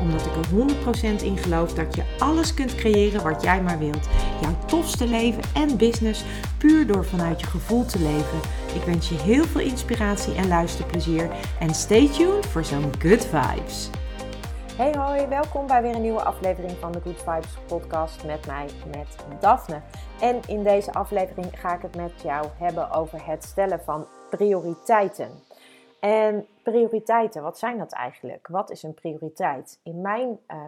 Omdat ik er 100% in geloof dat je alles kunt creëren wat jij maar wilt. Jouw tofste leven en business puur door vanuit je gevoel te leven. Ik wens je heel veel inspiratie en luisterplezier. En stay tuned voor zo'n good vibes. Hey hoi, welkom bij weer een nieuwe aflevering van de Good Vibes podcast met mij, met Daphne. En in deze aflevering ga ik het met jou hebben over het stellen van prioriteiten. En prioriteiten, wat zijn dat eigenlijk? Wat is een prioriteit? In mijn uh,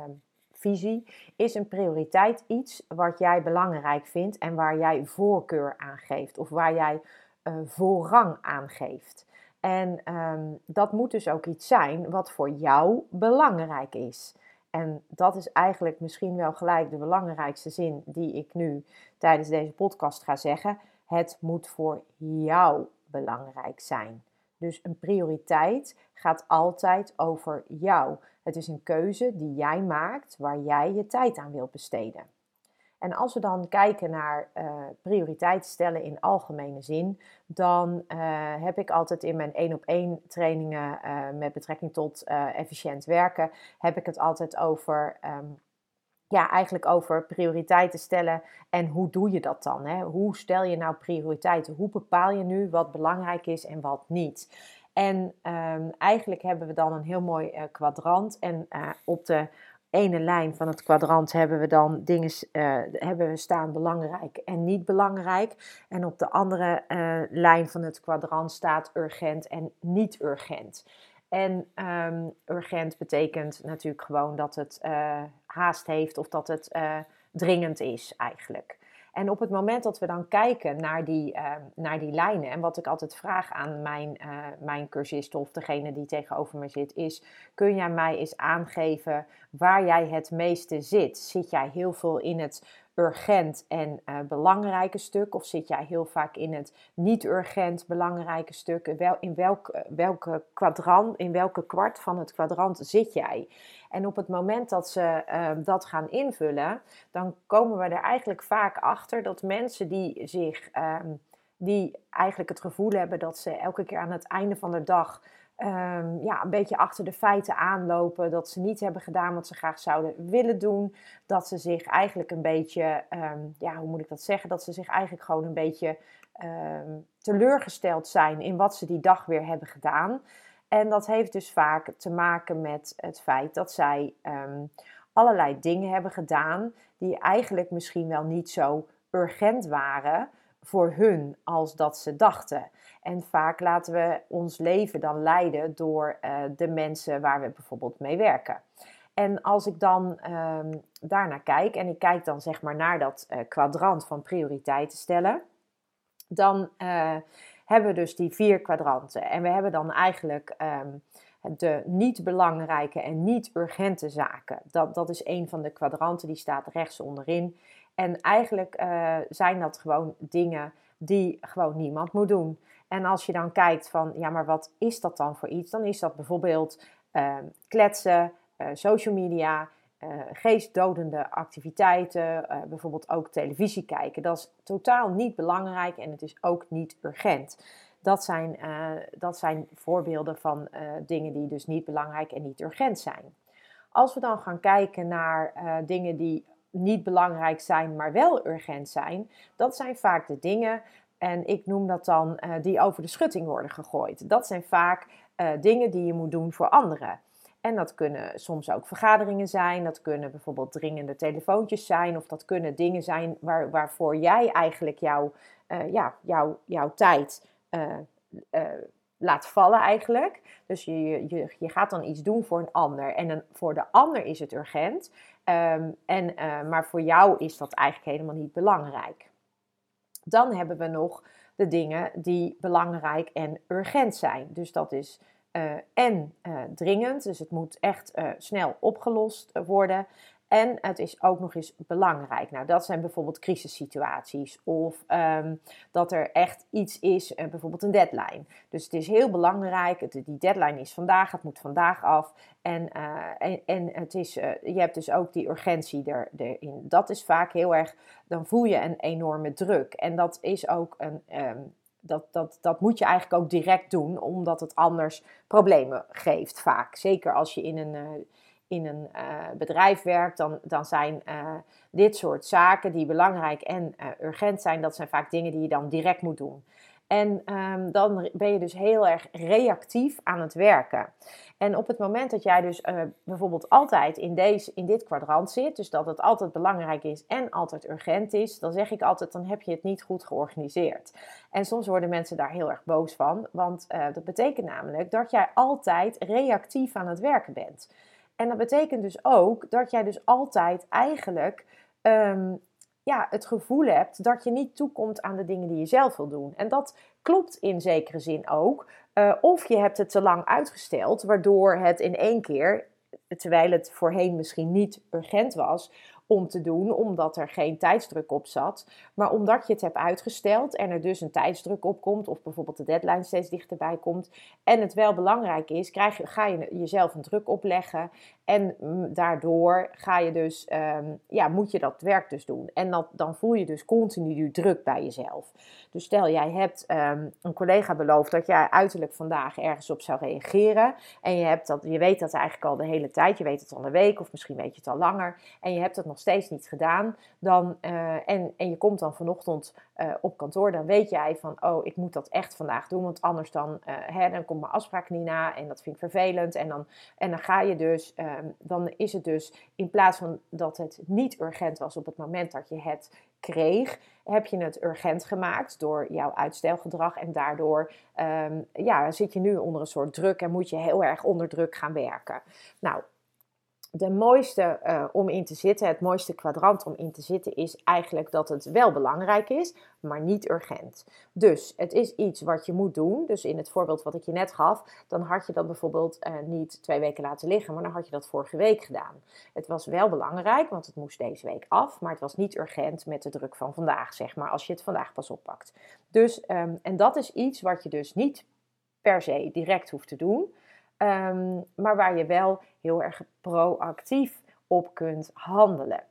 visie is een prioriteit iets wat jij belangrijk vindt en waar jij voorkeur aan geeft of waar jij uh, voorrang aan geeft. En um, dat moet dus ook iets zijn wat voor jou belangrijk is. En dat is eigenlijk misschien wel gelijk de belangrijkste zin die ik nu tijdens deze podcast ga zeggen. Het moet voor jou belangrijk zijn. Dus een prioriteit gaat altijd over jou. Het is een keuze die jij maakt waar jij je tijd aan wilt besteden. En als we dan kijken naar uh, prioriteiten stellen in algemene zin, dan uh, heb ik altijd in mijn één op één trainingen uh, met betrekking tot efficiënt werken, heb ik het altijd over, um, ja, eigenlijk over prioriteiten stellen en hoe doe je dat dan? Hè? Hoe stel je nou prioriteiten? Hoe bepaal je nu wat belangrijk is en wat niet? En um, eigenlijk hebben we dan een heel mooi kwadrant en op de ene lijn van het kwadrant hebben we dan dingen uh, hebben we staan belangrijk en niet belangrijk. En op de andere lijn van het kwadrant staat urgent en niet urgent. En um, urgent betekent natuurlijk gewoon dat het uh, haast heeft of dat het dringend is eigenlijk. En op het moment dat we dan kijken naar die, uh, naar die lijnen, en wat ik altijd vraag aan mijn, uh, mijn cursist of degene die tegenover me zit, is: kun jij mij eens aangeven waar jij het meeste zit? Zit jij heel veel in het urgent en uh, belangrijke stuk? Of zit jij heel vaak in het niet urgent belangrijke stuk? Wel, in welk, welke kwadrant, in welke kwart van het kwadrant zit jij? En op het moment dat ze uh, dat gaan invullen, dan komen we er eigenlijk vaak achter dat mensen die zich, uh, die eigenlijk het gevoel hebben dat ze elke keer aan het einde van de dag um, ja, een beetje achter de feiten aanlopen. Dat ze niet hebben gedaan wat ze graag zouden willen doen. Dat ze zich eigenlijk een beetje, um, ja, hoe moet ik dat zeggen? Dat ze zich eigenlijk gewoon een beetje um, teleurgesteld zijn in wat ze die dag weer hebben gedaan. En dat heeft dus vaak te maken met het feit dat zij allerlei dingen hebben gedaan die eigenlijk misschien wel niet zo urgent waren voor hun als dat ze dachten. En vaak laten we ons leven dan leiden door uh, de mensen waar we bijvoorbeeld mee werken. En als ik dan um, daarnaar kijk en ik kijk dan zeg maar naar dat uh, kwadrant van prioriteiten stellen, dan uh, hebben we dus die vier kwadranten. En we hebben dan eigenlijk um, de niet belangrijke en niet urgente zaken. Dat, dat is een van de kwadranten, die staat rechts onderin. En eigenlijk uh, zijn dat gewoon dingen die gewoon niemand moet doen. En als je dan kijkt van, ja, maar wat is dat dan voor iets? Dan is dat bijvoorbeeld uh, kletsen, uh, social media, geestdodende activiteiten, bijvoorbeeld ook televisie kijken. Dat is totaal niet belangrijk en het is ook niet urgent. Dat zijn, dat zijn voorbeelden van dingen die dus niet belangrijk en niet urgent zijn. Als we dan gaan kijken naar dingen die niet belangrijk zijn, maar wel urgent zijn, dat zijn vaak de dingen, en ik noem dat dan, uh, die over de schutting worden gegooid. Dat zijn vaak uh, dingen die je moet doen voor anderen. En dat kunnen soms ook vergaderingen zijn, dat kunnen bijvoorbeeld dringende telefoontjes zijn, of dat kunnen dingen zijn waar, waarvoor jij eigenlijk jouw, uh, ja, jouw, jouw tijd laat vallen eigenlijk. Dus je, je, je gaat dan iets doen voor een ander. En een, voor de ander is het urgent. Um, en, uh, maar voor jou is dat eigenlijk helemaal niet belangrijk. Dan hebben we nog de dingen die belangrijk en urgent zijn. Dus dat is uh, en uh, dringend, dus het moet echt snel opgelost worden. En het is ook nog eens belangrijk. Nou, dat zijn bijvoorbeeld crisissituaties of ehm, dat er echt iets is, uh, bijvoorbeeld een deadline. Dus het is heel belangrijk. Die deadline is vandaag, het moet vandaag af. En, uh, en, het is, uh, je hebt dus ook die urgentie er, erin. Dat is vaak heel erg, dan voel je een enorme druk. En dat is ook een. Um, dat, dat, dat moet je eigenlijk ook direct doen, omdat het anders problemen geeft vaak. Zeker als je in een, in een uh, bedrijf werkt, dan, dan zijn uh, dit soort zaken die belangrijk en urgent zijn, dat zijn vaak dingen die je dan direct moet doen. En um, dan ben je dus heel erg reactief aan het werken. En op het moment dat jij dus bijvoorbeeld altijd in, deze, in dit kwadrant zit, dus dat het altijd belangrijk is en altijd urgent is, dan zeg ik altijd, dan heb je het niet goed georganiseerd. En soms worden mensen daar heel erg boos van, want dat betekent namelijk dat jij altijd reactief aan het werken bent. En dat betekent dus ook dat jij dus altijd eigenlijk um, ja, het gevoel hebt dat je niet toekomt aan de dingen die je zelf wil doen. En dat klopt in zekere zin ook. Uh, of je hebt het te lang uitgesteld, waardoor het in één keer, terwijl het voorheen misschien niet urgent was, om te doen, omdat er geen tijdsdruk op zat. Maar omdat je het hebt uitgesteld en er dus een tijdsdruk op komt, of bijvoorbeeld de deadline steeds dichterbij komt, en het wel belangrijk is, krijg je, ga je jezelf een druk opleggen. En mm, daardoor ga je dus, um, ja, moet je dat werk dus doen. En dat, dan voel je dus continu druk bij jezelf. Dus stel, jij hebt um, een collega beloofd dat jij uiterlijk vandaag ergens op zou reageren. En je, hebt dat, je weet dat eigenlijk al de hele tijd. Je weet het al een week of misschien weet je het al langer. En je hebt het nog steeds niet gedaan. Dan, uh, en, en je komt dan vanochtend uh, op kantoor. Dan weet jij van, oh, ik moet dat echt vandaag doen. Want anders dan, uh, hè, dan komt mijn afspraak niet na. En dat vind ik vervelend. En dan, en dan ga je dus, um, dan is het dus in plaats van dat het niet urgent was op het moment dat je het kreeg, heb je het urgent gemaakt door jouw uitstelgedrag. En daardoor um, ja, zit je nu onder een soort druk en moet je heel erg onder druk gaan werken. Nou, de mooiste uh, om in te zitten, het mooiste kwadrant om in te zitten, is eigenlijk dat het wel belangrijk is, maar niet urgent. Dus het is iets wat je moet doen. Dus in het voorbeeld wat ik je net gaf, dan had je dat bijvoorbeeld uh, niet twee weken laten liggen, maar dan had je dat vorige week gedaan. Het was wel belangrijk, want het moest deze week af, maar het was niet urgent met de druk van vandaag, zeg maar, als je het vandaag pas oppakt. Dus, um, en dat is iets wat je dus niet per se direct hoeft te doen. Um, maar waar je wel heel erg proactief op kunt handelen.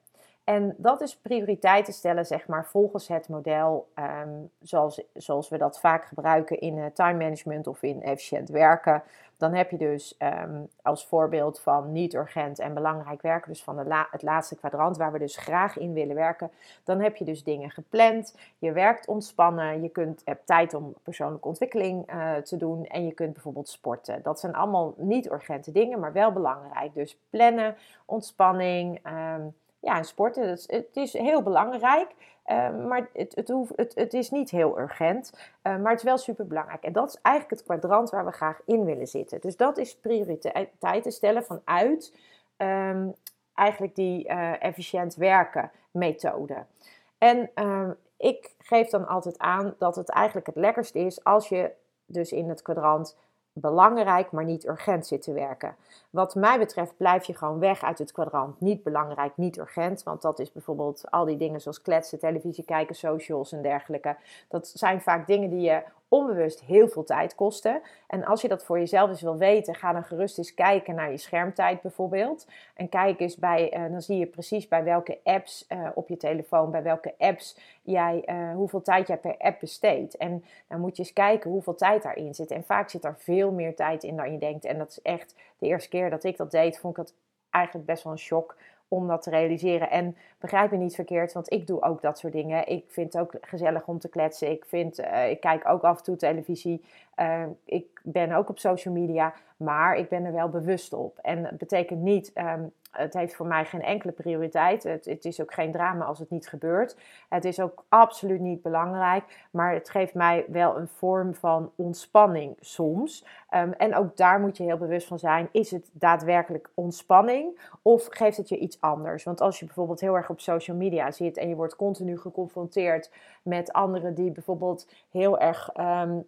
En dat is prioriteiten stellen, zeg maar, volgens het model um, zoals, zoals we dat vaak gebruiken in uh, time management of in efficiënt werken. Dan heb je dus um, als voorbeeld van niet urgent en belangrijk werken, dus van de la het laatste kwadrant waar we dus graag in willen werken. Dan heb je dus dingen gepland, je werkt ontspannen, je kunt, hebt tijd om persoonlijke ontwikkeling uh, te doen en je kunt bijvoorbeeld sporten. Dat zijn allemaal niet urgente dingen, maar wel belangrijk. Dus plannen, ontspanning. Um, ja, en sporten, het, is heel belangrijk, uh, maar het, het, hoeft, het, het is niet heel urgent, uh, maar het is wel super belangrijk. En dat is eigenlijk het kwadrant waar we graag in willen zitten. Dus dat is prioriteiten stellen vanuit um, eigenlijk die uh, efficiënt werken methode. En ehm, ik geef dan altijd aan dat het eigenlijk het lekkerst is als je dus in het kwadrant belangrijk, maar niet urgent zit te werken. Wat mij betreft blijf je gewoon weg uit het kwadrant. Niet belangrijk, niet urgent. Want dat is bijvoorbeeld al die dingen zoals kletsen, televisie kijken, socials en dergelijke. Dat zijn vaak dingen die je onbewust heel veel tijd kosten. En als je dat voor jezelf eens wil weten, ga dan gerust eens kijken naar je schermtijd bijvoorbeeld. En kijk eens bij, uh, dan zie je precies bij welke apps uh, op je telefoon, bij welke apps jij, uh, hoeveel tijd jij per app besteedt. En dan moet je eens kijken hoeveel tijd daarin zit. En vaak zit er veel meer tijd in dan je denkt. En dat is echt de eerste keer dat ik dat deed, vond ik dat eigenlijk best wel een shock om dat te realiseren. En begrijp me niet verkeerd, want ik doe ook dat soort dingen. Ik vind het ook gezellig om te kletsen. Ik, vind, uh, ik kijk ook af en toe televisie. Uh, ik ben ook op social media, maar ik ben er wel bewust op. En het betekent niet um, het heeft voor mij geen enkele prioriteit. Het, is ook geen drama als het niet gebeurt. Het is ook absoluut niet belangrijk. Maar het geeft mij wel een vorm van ontspanning soms. Um, en ook daar moet je heel bewust van zijn. Is het daadwerkelijk ontspanning? Of geeft het je iets anders? Want als je bijvoorbeeld heel erg op social media zit en je wordt continu geconfronteerd met anderen die bijvoorbeeld heel erg. Um,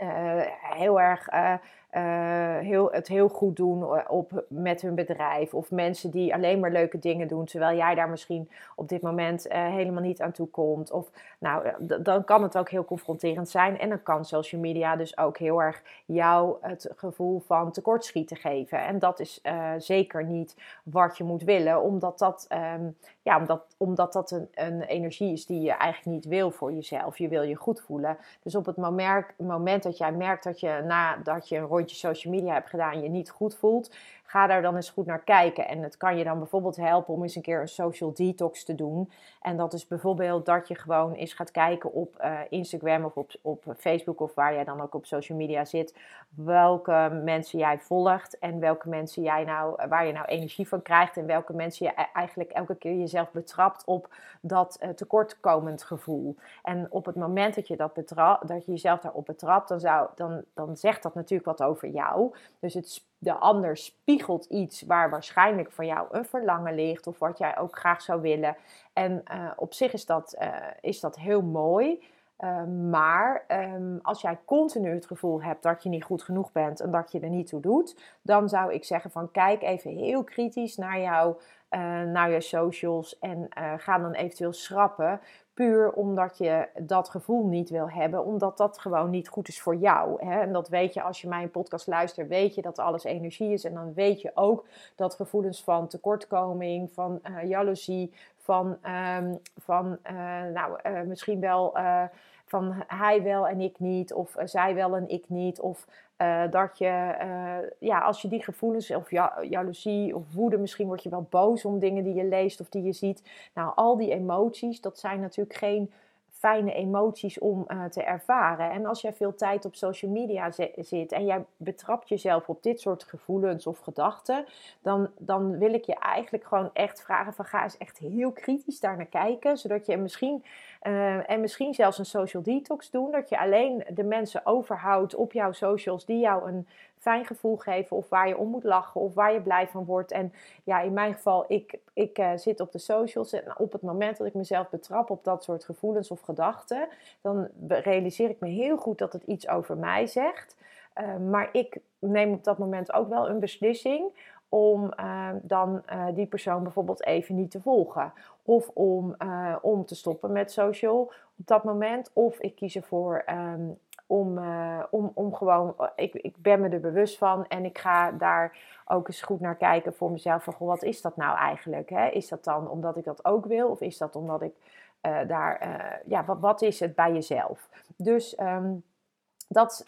uh, heel erg uh, uh, heel, het heel goed doen op, met hun bedrijf. Of mensen die alleen maar leuke dingen doen, terwijl jij daar misschien op dit moment helemaal niet aan toe komt. Of nou, dan kan het ook heel confronterend zijn. En dan kan social media dus ook heel erg jou het gevoel van tekortschieten geven. En dat is zeker niet wat je moet willen, omdat dat, um, ja, omdat, omdat dat een, een energie is die je eigenlijk niet wil voor jezelf. Je wil je goed voelen. Dus op het moment, moment dat jij merkt dat je nadat je een rondje social media hebt gedaan, je niet goed voelt, ga daar dan eens goed naar kijken. En het kan je dan bijvoorbeeld helpen om eens een keer een social detox te doen. En dat is bijvoorbeeld dat je gewoon eens gaat kijken op uh, Instagram of op, op Facebook of waar jij dan ook op social media zit. Welke mensen jij volgt en welke mensen jij nou, waar je nou energie van krijgt. En welke mensen je e-, eigenlijk elke keer jezelf betrapt op dat uh, tekortkomend gevoel. En op het moment dat je, dat, betra dat je jezelf daarop betrapt, dan, zou, dan, dan zegt dat natuurlijk wat over jou. Dus het de ander spiegelt iets waar waarschijnlijk voor jou een verlangen ligt of wat jij ook graag zou willen. En uh, op zich is dat, uh, is dat heel mooi. Uh, maar um, als jij continu het gevoel hebt dat je niet goed genoeg bent en dat je er niet toe doet, dan zou ik zeggen van kijk even heel kritisch naar, jou, naar je socials en ga dan eventueel schrappen. Puur omdat je dat gevoel niet wil hebben, omdat dat gewoon niet goed is voor jou. Hè? En dat weet je als je mijn podcast luistert, weet je dat alles energie is. En dan weet je ook dat gevoelens van tekortkoming, van uh, jaloezie, van, um, van uh, nou, uh, misschien wel van hij wel en ik niet, of zij wel en ik niet, of uh, dat je, uh, ja, als je die gevoelens, of ja, jaloezie of woede, misschien word je wel boos om dingen die je leest of die je ziet. Nou, al die emoties, dat zijn natuurlijk geen fijne emoties om uh, te ervaren. En als jij veel tijd op social media zit en jij betrapt jezelf op dit soort gevoelens of gedachten, dan, dan wil ik je eigenlijk gewoon echt vragen van ga eens echt heel kritisch daar naar kijken, zodat je misschien uh, en misschien zelfs een social detox doen, dat je alleen de mensen overhoudt op jouw socials die jou een fijn gevoel geven of waar je om moet lachen of waar je blij van wordt. En ja, in mijn geval, ik, ik uh, zit op de socials en op het moment dat ik mezelf betrap op dat soort gevoelens of gedachten, dan realiseer ik me heel goed dat het iets over mij zegt. Uh, maar ik neem op dat moment ook wel een beslissing om uh, dan uh, die persoon bijvoorbeeld even niet te volgen. Of om, om te stoppen met social op dat moment. Of ik kies ervoor um, om, om, om gewoon, ik, ik ben me er bewust van en ik ga daar ook eens goed naar kijken voor mezelf. Van, goh, wat is dat nou eigenlijk? Hè? Is dat dan omdat ik dat ook wil? Of is dat omdat ik daar, ja, wat, is het bij jezelf? Dus um, dat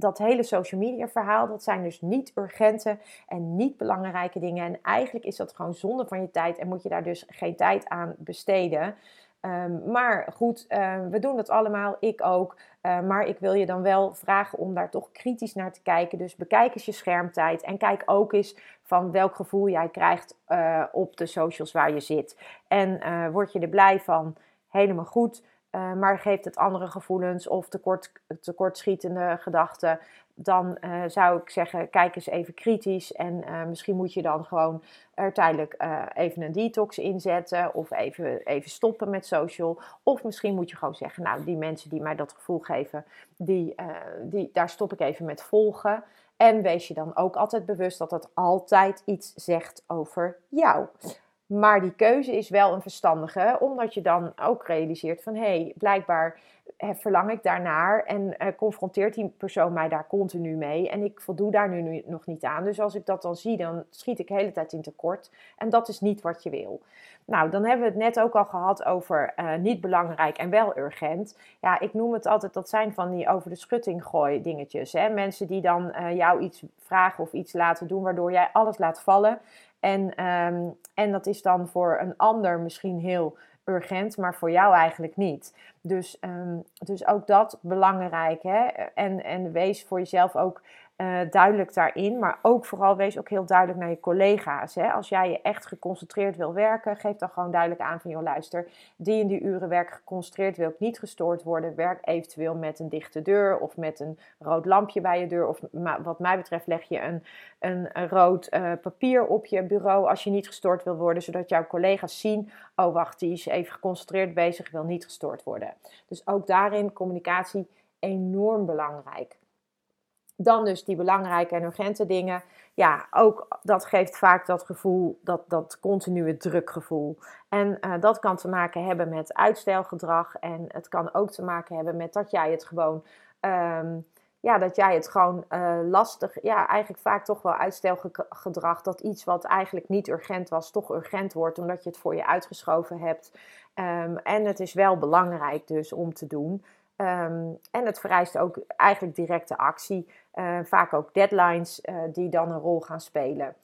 dat hele social media verhaal, dat zijn dus niet urgente en niet belangrijke dingen. En eigenlijk is dat gewoon zonde van je tijd en moet je daar dus geen tijd aan besteden. Um, maar goed, uh, we doen dat allemaal, ik ook. Uh, maar ik wil je dan wel vragen om daar toch kritisch naar te kijken. Dus bekijk eens je schermtijd en kijk ook eens van welk gevoel jij krijgt uh, op de socials waar je zit. En word je er blij van? Helemaal goed. Uh, maar geeft het andere gevoelens of tekort, tekortschietende gedachten, dan uh, zou ik zeggen, kijk eens even kritisch. En uh, misschien moet je dan gewoon er tijdelijk even een detox inzetten of even, even stoppen met social. Of misschien moet je gewoon zeggen, nou die mensen die mij dat gevoel geven, die, die, daar stop ik even met volgen. En wees je dan ook altijd bewust dat het altijd iets zegt over jou. Maar die keuze is wel een verstandige, omdat je dan ook realiseert van hé, hey, blijkbaar verlang ik daarnaar en uh, confronteert die persoon mij daar continu mee en ik voldoe daar nu, nog niet aan. Dus als ik dat dan zie, dan schiet ik de hele tijd in tekort en dat is niet wat je wil. Nou, dan hebben we het net ook al gehad over uh, niet belangrijk en wel urgent. Ja, ik noem het altijd, dat zijn van die over de schutting gooi dingetjes. Hè? Mensen die dan jou iets vragen of iets laten doen, waardoor jij alles laat vallen. En, um, en dat is dan voor een ander misschien heel urgent, maar voor jou eigenlijk niet. Dus, um, dus ook dat belangrijk. Hè? En, en wees voor jezelf ook uh, duidelijk daarin. Maar ook vooral wees ook heel duidelijk naar je collega's. Hè? Als jij je echt geconcentreerd wil werken, geef dan gewoon duidelijk aan van joh, luister, die in die uren werk geconcentreerd, wil niet gestoord worden. Werk eventueel met een dichte deur of met een rood lampje bij je deur. Of wat mij betreft leg je een, een, rood uh, papier op je bureau als je niet gestoord wil worden, zodat jouw collega's zien, oh wacht, die is even geconcentreerd bezig, wil niet gestoord worden. Dus ook daarin communicatie enorm belangrijk. Dan dus die belangrijke en urgente dingen. Ja, ook dat geeft vaak dat gevoel, dat, dat continue drukgevoel. En uh, dat kan te maken hebben met uitstelgedrag. En het kan ook te maken hebben met dat jij het gewoon. Um, ja, dat jij het gewoon uh, lastig, ja, eigenlijk vaak toch wel uitstelgedrag, dat iets wat eigenlijk niet urgent was, toch urgent wordt, omdat je het voor je uitgeschoven hebt. Um, en het is wel belangrijk dus om te doen. Um, en het vereist ook eigenlijk directe actie. Uh, vaak ook deadlines uh, die dan een rol gaan spelen.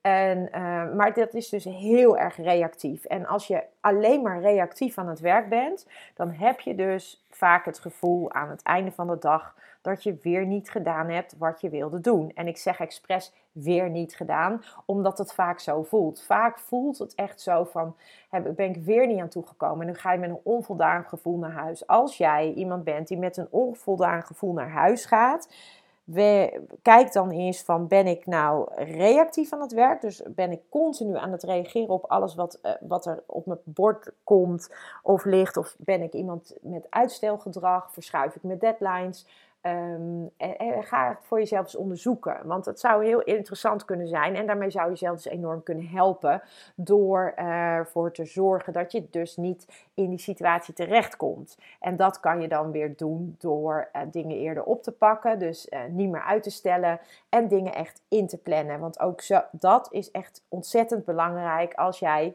En, uh, maar dat is dus heel erg reactief. En als je alleen maar reactief aan het werk bent, dan heb je dus vaak het gevoel aan het einde van de dag dat je weer niet gedaan hebt wat je wilde doen. En ik zeg expres weer niet gedaan, omdat het vaak zo voelt. Vaak voelt het echt zo van, heb, ben ik weer niet aan toegekomen. En dan ga je met een onvoldaan gevoel naar huis. Als jij iemand bent die met een onvoldaan gevoel naar huis gaat, we, kijk dan eens van ben ik nou reactief aan het werk? Dus ben ik continu aan het reageren op alles wat, uh, wat er op mijn bord komt of ligt? Of ben ik iemand met uitstelgedrag? Verschuif ik mijn deadlines? Um, en, ga het voor jezelf eens onderzoeken. Want het zou heel interessant kunnen zijn. En daarmee zou je jezelf dus enorm kunnen helpen. Door ervoor te zorgen dat je dus niet in die situatie terechtkomt. En dat kan je dan weer doen door uh, dingen eerder op te pakken. Dus uh, niet meer uit te stellen. En dingen echt in te plannen. Want ook zo, dat is echt ontzettend belangrijk als jij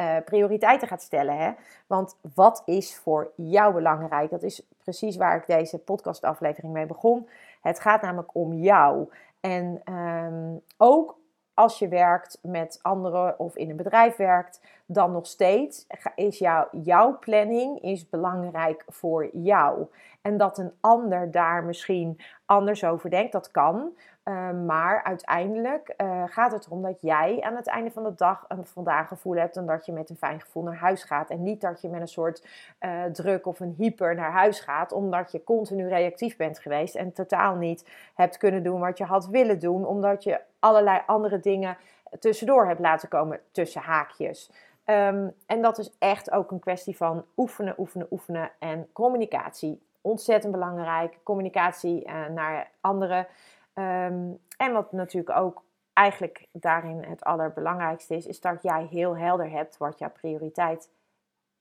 uh, prioriteiten gaat stellen. Hè? Want wat is voor jou belangrijk? Dat is precies waar ik deze podcastaflevering mee begon. Het gaat namelijk om jou. En um, ook als je werkt met anderen of in een bedrijf werkt, dan nog steeds is jou, jouw planning is belangrijk voor jou. En dat een ander daar misschien anders over denkt, dat kan. Ehm, maar uiteindelijk uh, gaat het erom dat jij aan het einde van de dag een voldaan gevoel hebt en dat je met een fijn gevoel naar huis gaat. En niet dat je met een soort uh, druk of een hyper naar huis gaat, omdat je continu reactief bent geweest en totaal niet hebt kunnen doen wat je had willen doen, omdat je allerlei andere dingen tussendoor hebt laten komen tussen haakjes. Um, en dat is echt ook een kwestie van oefenen, oefenen, oefenen en communicatie. Ontzettend belangrijk. Communicatie uh, naar anderen. Um, en wat natuurlijk ook eigenlijk daarin het allerbelangrijkste is, is dat jij heel helder hebt wat jouw prioriteit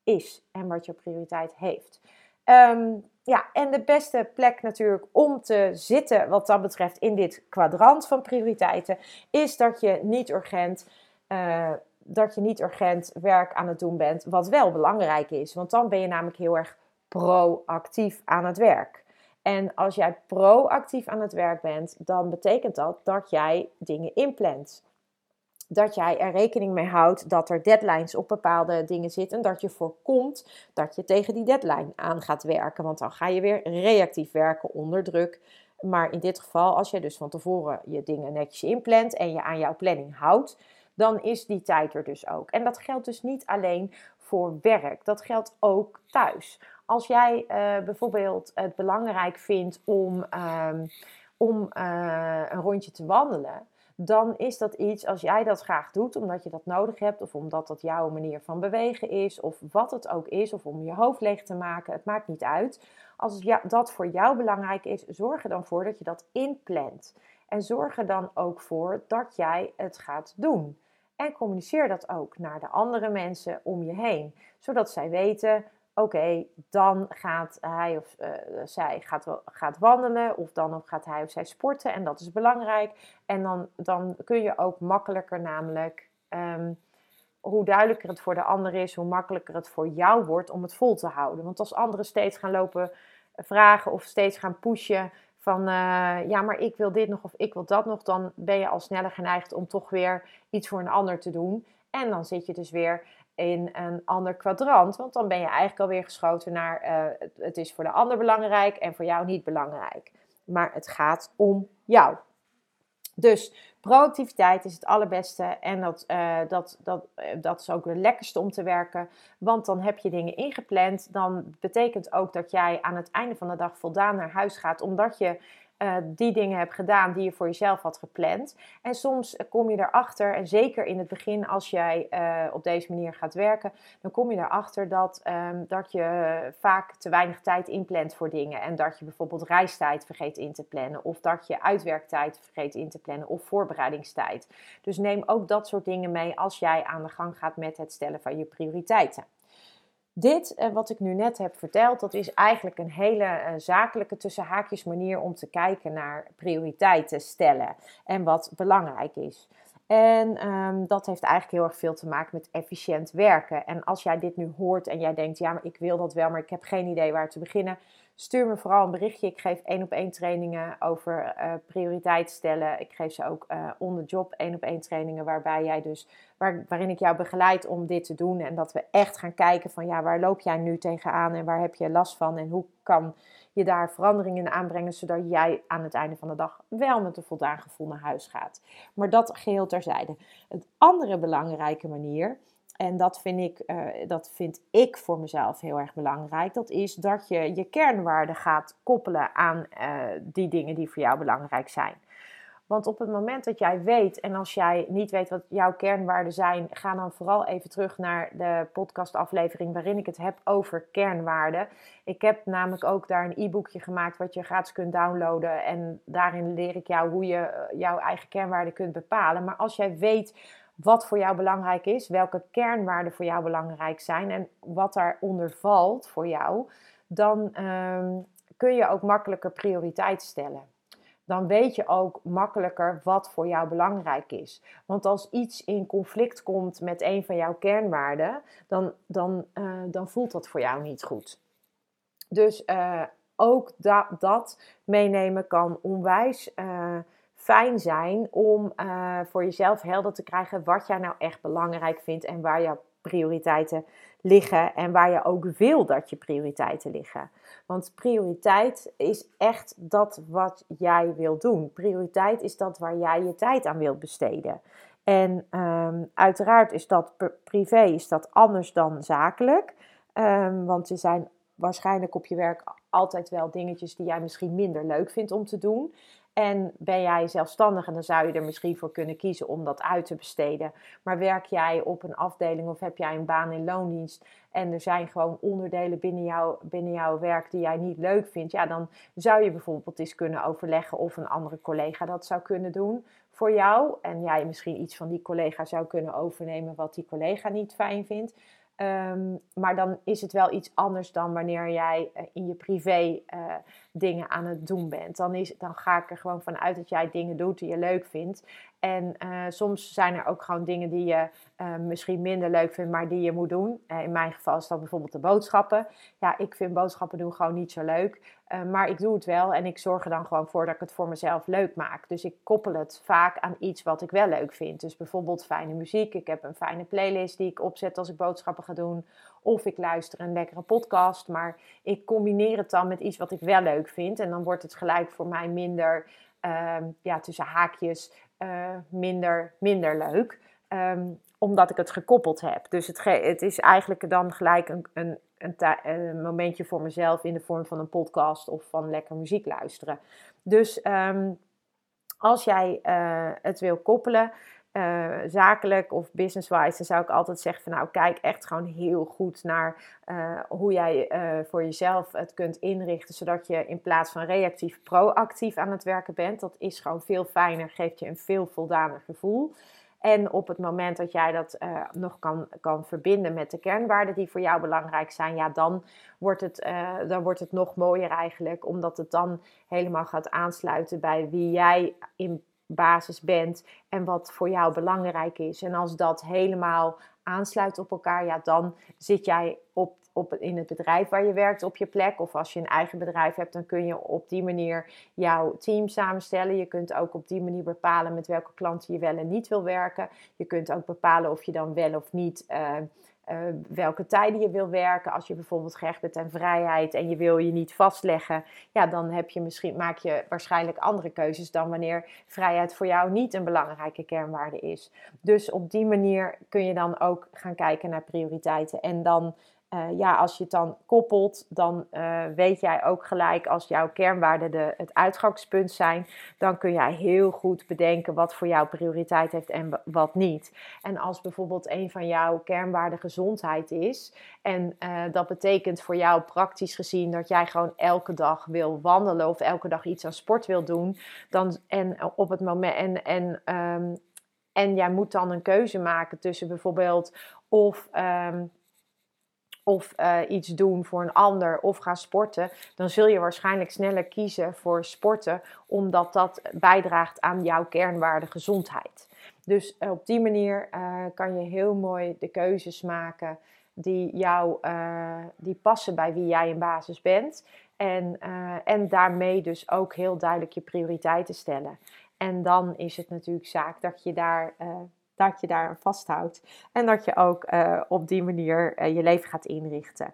is en wat jouw prioriteit heeft. Um, ja, en de beste plek natuurlijk om te zitten wat dat betreft in dit kwadrant van prioriteiten, is dat je niet urgent, uh, dat je niet urgent werk aan het doen bent, wat wel belangrijk is. Want dan ben je namelijk heel erg proactief aan het werk. En als jij proactief aan het werk bent, dan betekent dat dat jij dingen inplant. Dat jij er rekening mee houdt dat er deadlines op bepaalde dingen zitten. Dat je voorkomt dat je tegen die deadline aan gaat werken. Want dan ga je weer reactief werken onder druk. Maar in dit geval, als je dus van tevoren je dingen netjes inplant en je aan jouw planning houdt, dan is die tijd er dus ook. En dat geldt dus niet alleen voor werk, dat geldt ook thuis als jij uh, bijvoorbeeld het belangrijk vindt om, um, om uh, een rondje te wandelen, dan is dat iets, als jij dat graag doet, omdat je dat nodig hebt, of omdat dat jouw manier van bewegen is, of wat het ook is, of om je hoofd leeg te maken, het maakt niet uit. Als dat voor jou belangrijk is, zorg er dan voor dat je dat inplant. En zorg er dan ook voor dat jij het gaat doen. En communiceer dat ook naar de andere mensen om je heen, zodat zij weten oké, dan gaat hij of uh, zij gaat, gaat wandelen of dan gaat hij of zij sporten en dat is belangrijk. En dan, dan kun je ook makkelijker namelijk, um, hoe duidelijker het voor de ander is, hoe makkelijker het voor jou wordt om het vol te houden. Want als anderen steeds gaan lopen vragen of steeds gaan pushen van uh, ja, maar ik wil dit nog of ik wil dat nog, dan ben je al sneller geneigd om toch weer iets voor een ander te doen. En dan zit je dus weer in een ander kwadrant. Want dan ben je eigenlijk alweer geschoten naar uh, het is voor de ander belangrijk en voor jou niet belangrijk. Maar het gaat om jou. Dus proactiviteit is het allerbeste en dat, uh, dat, dat, uh, dat is ook het lekkerste om te werken. Want dan heb je dingen ingepland. Dan betekent ook dat jij aan het einde van de dag voldaan naar huis gaat, omdat je uh, die dingen hebt gedaan die je voor jezelf had gepland. En soms kom je erachter, en zeker in het begin als jij uh, op deze manier gaat werken, dan kom je erachter dat, um, dat je vaak te weinig tijd inplant voor dingen. En dat je bijvoorbeeld reistijd vergeet in te plannen, of dat je uitwerktijd vergeet in te plannen, of voorbereidingstijd. Dus neem ook dat soort dingen mee als jij aan de gang gaat met het stellen van je prioriteiten. Dit, eh, wat ik nu net heb verteld, dat is eigenlijk een hele uh, zakelijke tussen haakjes manier om te kijken naar prioriteiten stellen en wat belangrijk is. En um, dat heeft eigenlijk heel erg veel te maken met efficiënt werken. En als jij dit nu hoort en jij denkt, ja, maar ik wil dat wel, maar ik heb geen idee waar te beginnen, stuur me vooral een berichtje. Ik geef één op één trainingen over uh, prioriteit stellen. Ik geef ze ook uh, on the job één op één trainingen waarbij jij dus, waar, waarin ik jou begeleid om dit te doen. En dat we echt gaan kijken van ja, waar loop jij nu tegenaan en waar heb je last van en hoe kan je daar veranderingen in aanbrengen zodat jij aan het einde van de dag wel met een voldaan gevoel naar huis gaat. Maar dat geheel terzijde. Een andere belangrijke manier en dat vind, ik, uh, dat vind ik voor mezelf heel erg belangrijk. Dat is dat je je kernwaarden gaat koppelen aan uh, die dingen die voor jou belangrijk zijn. Want op het moment dat jij weet, en als jij niet weet wat jouw kernwaarden zijn, ga dan vooral even terug naar de podcastaflevering waarin ik het heb over kernwaarden. Ik heb namelijk ook daar een e-boekje gemaakt wat je gratis kunt downloaden. En daarin leer ik jou hoe je eh, jouw eigen kernwaarden kunt bepalen. Maar als jij weet wat voor jou belangrijk is, welke kernwaarden voor jou belangrijk zijn en wat daaronder valt voor jou, dan um, kun je ook makkelijker prioriteit stellen. Dan weet je ook makkelijker wat voor jou belangrijk is. Want als iets in conflict komt met een van jouw kernwaarden, dan, dan, uh, dan voelt dat voor jou niet goed. Dus uh, ook da dat meenemen kan onwijs. Uh, fijn zijn om uh, voor jezelf helder te krijgen wat jij nou echt belangrijk vindt en waar jouw prioriteiten liggen en waar je ook wil dat je prioriteiten liggen. Want prioriteit is echt dat wat jij wil doen. Prioriteit is dat waar jij je tijd aan wilt besteden. En um, uiteraard is dat privé is dat anders dan zakelijk. Um, want er zijn waarschijnlijk op je werk altijd wel dingetjes die jij misschien minder leuk vindt om te doen. En ben jij zelfstandig en dan zou je er misschien voor kunnen kiezen om dat uit te besteden. Maar werk jij op een afdeling of heb jij een baan in loondienst en er zijn gewoon onderdelen binnen, jou, binnen jouw werk die jij niet leuk vindt, ja, dan zou je bijvoorbeeld eens kunnen overleggen of een andere collega dat zou kunnen doen voor jou. En jij misschien iets van die collega zou kunnen overnemen wat die collega niet fijn vindt. Um, maar dan is het wel iets anders dan wanneer jij uh, in je privé uh, dingen aan het doen bent. Dan, is, dan ga ik er gewoon vanuit dat jij dingen doet die je leuk vindt. En uh, soms zijn er ook gewoon dingen die je misschien minder leuk vindt, maar die je moet doen. in mijn geval is dat bijvoorbeeld de boodschappen. Ja, ik vind boodschappen doen gewoon niet zo leuk. Maar ik doe het wel en ik zorg er dan gewoon voor dat ik het voor mezelf leuk maak. Dus ik koppel het vaak aan iets wat ik wel leuk vind. Dus bijvoorbeeld fijne muziek. Ik heb een fijne playlist die ik opzet als ik boodschappen ga doen. Of ik luister een lekkere podcast. Maar ik combineer het dan met iets wat ik wel leuk vind. En dan wordt het gelijk voor mij minder, uh, ja, tussen haakjes, uh, minder, minder leuk. Um, omdat ik het gekoppeld heb. Dus het, het is eigenlijk dan gelijk een, een, een, een, momentje voor mezelf in de vorm van een podcast of van lekker muziek luisteren. Dus um, als jij uh, het wil koppelen, uh, zakelijk of business-wise, dan zou ik altijd zeggen van nou kijk echt gewoon heel goed naar uh, hoe jij uh, voor jezelf het kunt inrichten, zodat je in plaats van reactief proactief aan het werken bent. Dat is gewoon veel fijner, geeft je een veel voldaner gevoel. En op het moment dat jij dat uh, nog kan, kan verbinden met de kernwaarden die voor jou belangrijk zijn, ja, dan wordt, het, uh, dan wordt het nog mooier eigenlijk, omdat het dan helemaal gaat aansluiten bij wie jij in basis bent en wat voor jou belangrijk is. En als dat helemaal aansluit op elkaar, ja, dan zit jij op, op, in het bedrijf waar je werkt op je plek. Of als je een eigen bedrijf hebt, dan kun je op die manier jouw team samenstellen. Je kunt ook op die manier bepalen met welke klanten je wel en niet wil werken. Je kunt ook bepalen of je dan wel of niet. Uh, uh, welke tijden je wil werken. Als je bijvoorbeeld gehecht bent aan vrijheid en je wil je niet vastleggen, ja, dan heb je misschien, maak je waarschijnlijk andere keuzes dan wanneer vrijheid voor jou niet een belangrijke kernwaarde is. Dus op die manier kun je dan ook gaan kijken naar prioriteiten. En dan uh, ja, als je het dan koppelt, dan uh, weet jij ook gelijk als jouw kernwaarden de, het uitgangspunt zijn, dan kun jij heel goed bedenken wat voor jou prioriteit heeft en wat niet. En als bijvoorbeeld een van jouw kernwaarden gezondheid is, en uh, dat betekent voor jou praktisch gezien dat jij gewoon elke dag wil wandelen of elke dag iets aan sport wil doen, dan en op het moment en, en um, en jij moet dan een keuze maken tussen bijvoorbeeld of um, of uh, iets doen voor een ander of gaan sporten, dan zul je waarschijnlijk sneller kiezen voor sporten, omdat dat bijdraagt aan jouw kernwaarde gezondheid. Dus uh, op die manier uh, kan je heel mooi de keuzes maken die, jou, die passen bij wie jij in basis bent. En, en daarmee dus ook heel duidelijk je prioriteiten stellen. En dan is het natuurlijk zaak dat je daar dat je daar vasthoudt. En dat je ook uh, op die manier uh, je leven gaat inrichten.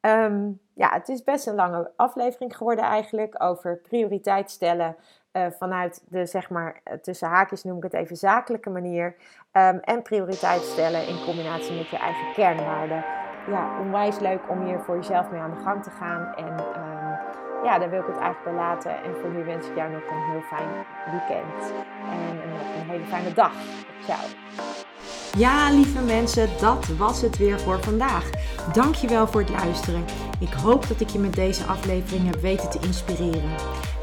Um, ja, het is best een lange aflevering geworden eigenlijk over prioriteit stellen uh, vanuit de, zeg maar, tussen haakjes noem ik het even zakelijke manier. Um, en prioriteit stellen in combinatie met je eigen kernwaarden. Ja, onwijs leuk om hier voor jezelf mee aan de gang te gaan. En ja, daar wil ik het eigenlijk bij laten. En voor nu wens ik jou nog een heel fijn weekend. En een hele fijne dag. Ciao. Ja, lieve mensen, dat was het weer voor vandaag. Dankjewel voor het luisteren. Ik hoop dat ik je met deze aflevering heb weten te inspireren.